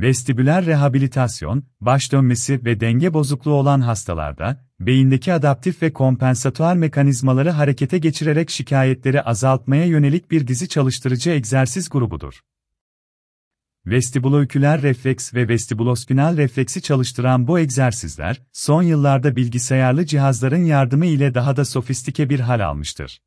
Vestibüler rehabilitasyon, baş dönmesi ve denge bozukluğu olan hastalarda, beyindeki adaptif ve kompensatuar mekanizmaları harekete geçirerek şikayetleri azaltmaya yönelik bir dizi çalıştırıcı egzersiz grubudur. Vestibulooküler refleks ve vestibulospinal refleksi çalıştıran bu egzersizler, son yıllarda bilgisayarlı cihazların yardımı ile daha da sofistike bir hal almıştır.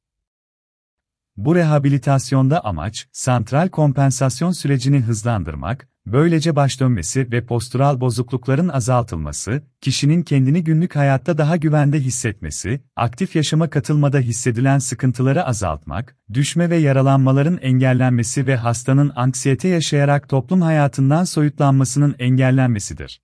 Bu rehabilitasyonda amaç, santral kompensasyon sürecini hızlandırmak, böylece baş dönmesi ve postural bozuklukların azaltılması, kişinin kendini günlük hayatta daha güvende hissetmesi, aktif yaşama katılmada hissedilen sıkıntıları azaltmak, düşme ve yaralanmaların engellenmesi ve hastanın anksiyete yaşayarak toplum hayatından soyutlanmasının engellenmesidir.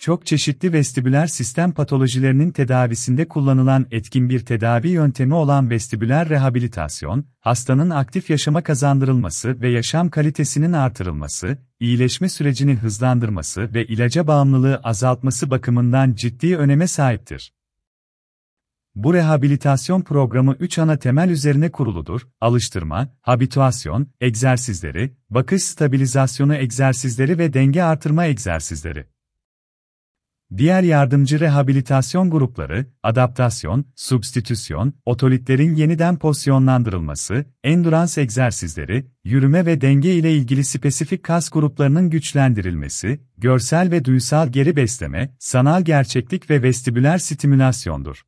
Çok çeşitli vestibüler sistem patolojilerinin tedavisinde kullanılan etkin bir tedavi yöntemi olan vestibüler rehabilitasyon, hastanın aktif yaşama kazandırılması ve yaşam kalitesinin artırılması, iyileşme sürecini hızlandırması ve ilaca bağımlılığı azaltması bakımından ciddi öneme sahiptir. Bu rehabilitasyon programı 3 ana temel üzerine kuruludur: alıştırma, habituasyon, egzersizleri, bakış stabilizasyonu egzersizleri ve denge artırma egzersizleri. Diğer yardımcı rehabilitasyon grupları, adaptasyon, substitüsyon, otolitlerin yeniden pozisyonlandırılması, endurance egzersizleri, yürüme ve denge ile ilgili spesifik kas gruplarının güçlendirilmesi, görsel ve duysal geri besleme, sanal gerçeklik ve vestibüler stimülasyondur.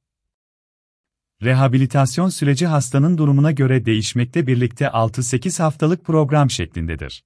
Rehabilitasyon süreci hastanın durumuna göre değişmekte birlikte 6-8 haftalık program şeklindedir.